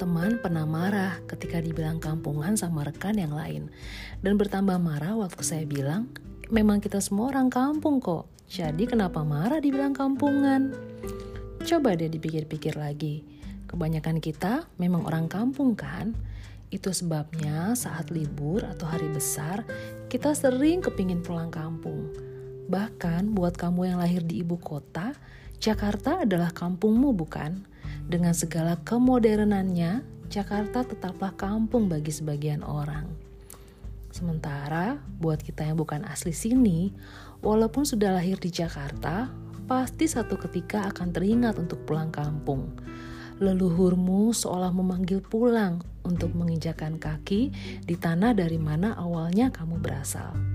teman pernah marah ketika dibilang kampungan sama rekan yang lain. Dan bertambah marah waktu saya bilang, memang kita semua orang kampung kok. Jadi kenapa marah dibilang kampungan? Coba deh dipikir-pikir lagi. Kebanyakan kita memang orang kampung kan? Itu sebabnya saat libur atau hari besar, kita sering kepingin pulang kampung. Bahkan buat kamu yang lahir di ibu kota, Jakarta adalah kampungmu bukan? Dengan segala kemodernannya, Jakarta tetaplah kampung bagi sebagian orang. Sementara buat kita yang bukan asli sini, walaupun sudah lahir di Jakarta, pasti satu ketika akan teringat untuk pulang kampung. Leluhurmu seolah memanggil pulang untuk menginjakan kaki di tanah dari mana awalnya kamu berasal.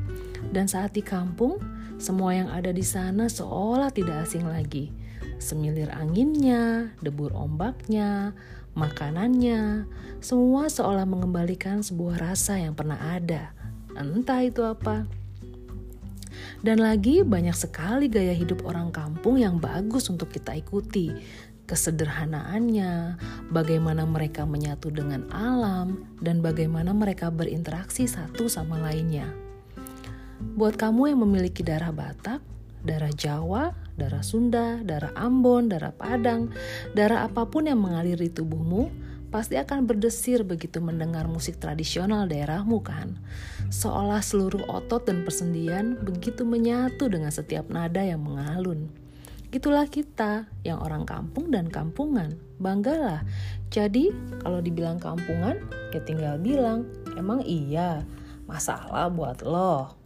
Dan saat di kampung, semua yang ada di sana seolah tidak asing lagi semilir anginnya, debur ombaknya, makanannya, semua seolah mengembalikan sebuah rasa yang pernah ada. Entah itu apa. Dan lagi banyak sekali gaya hidup orang kampung yang bagus untuk kita ikuti. Kesederhanaannya, bagaimana mereka menyatu dengan alam, dan bagaimana mereka berinteraksi satu sama lainnya. Buat kamu yang memiliki darah Batak, darah Jawa, darah Sunda, darah Ambon, darah Padang, darah apa pun yang mengalir di tubuhmu, pasti akan berdesir begitu mendengar musik tradisional daerahmu kan? Seolah seluruh otot dan persendian begitu menyatu dengan setiap nada yang mengalun. Itulah kita yang orang kampung dan kampungan. Banggalah. Jadi kalau dibilang kampungan, ya tinggal bilang, emang iya, masalah buat lo.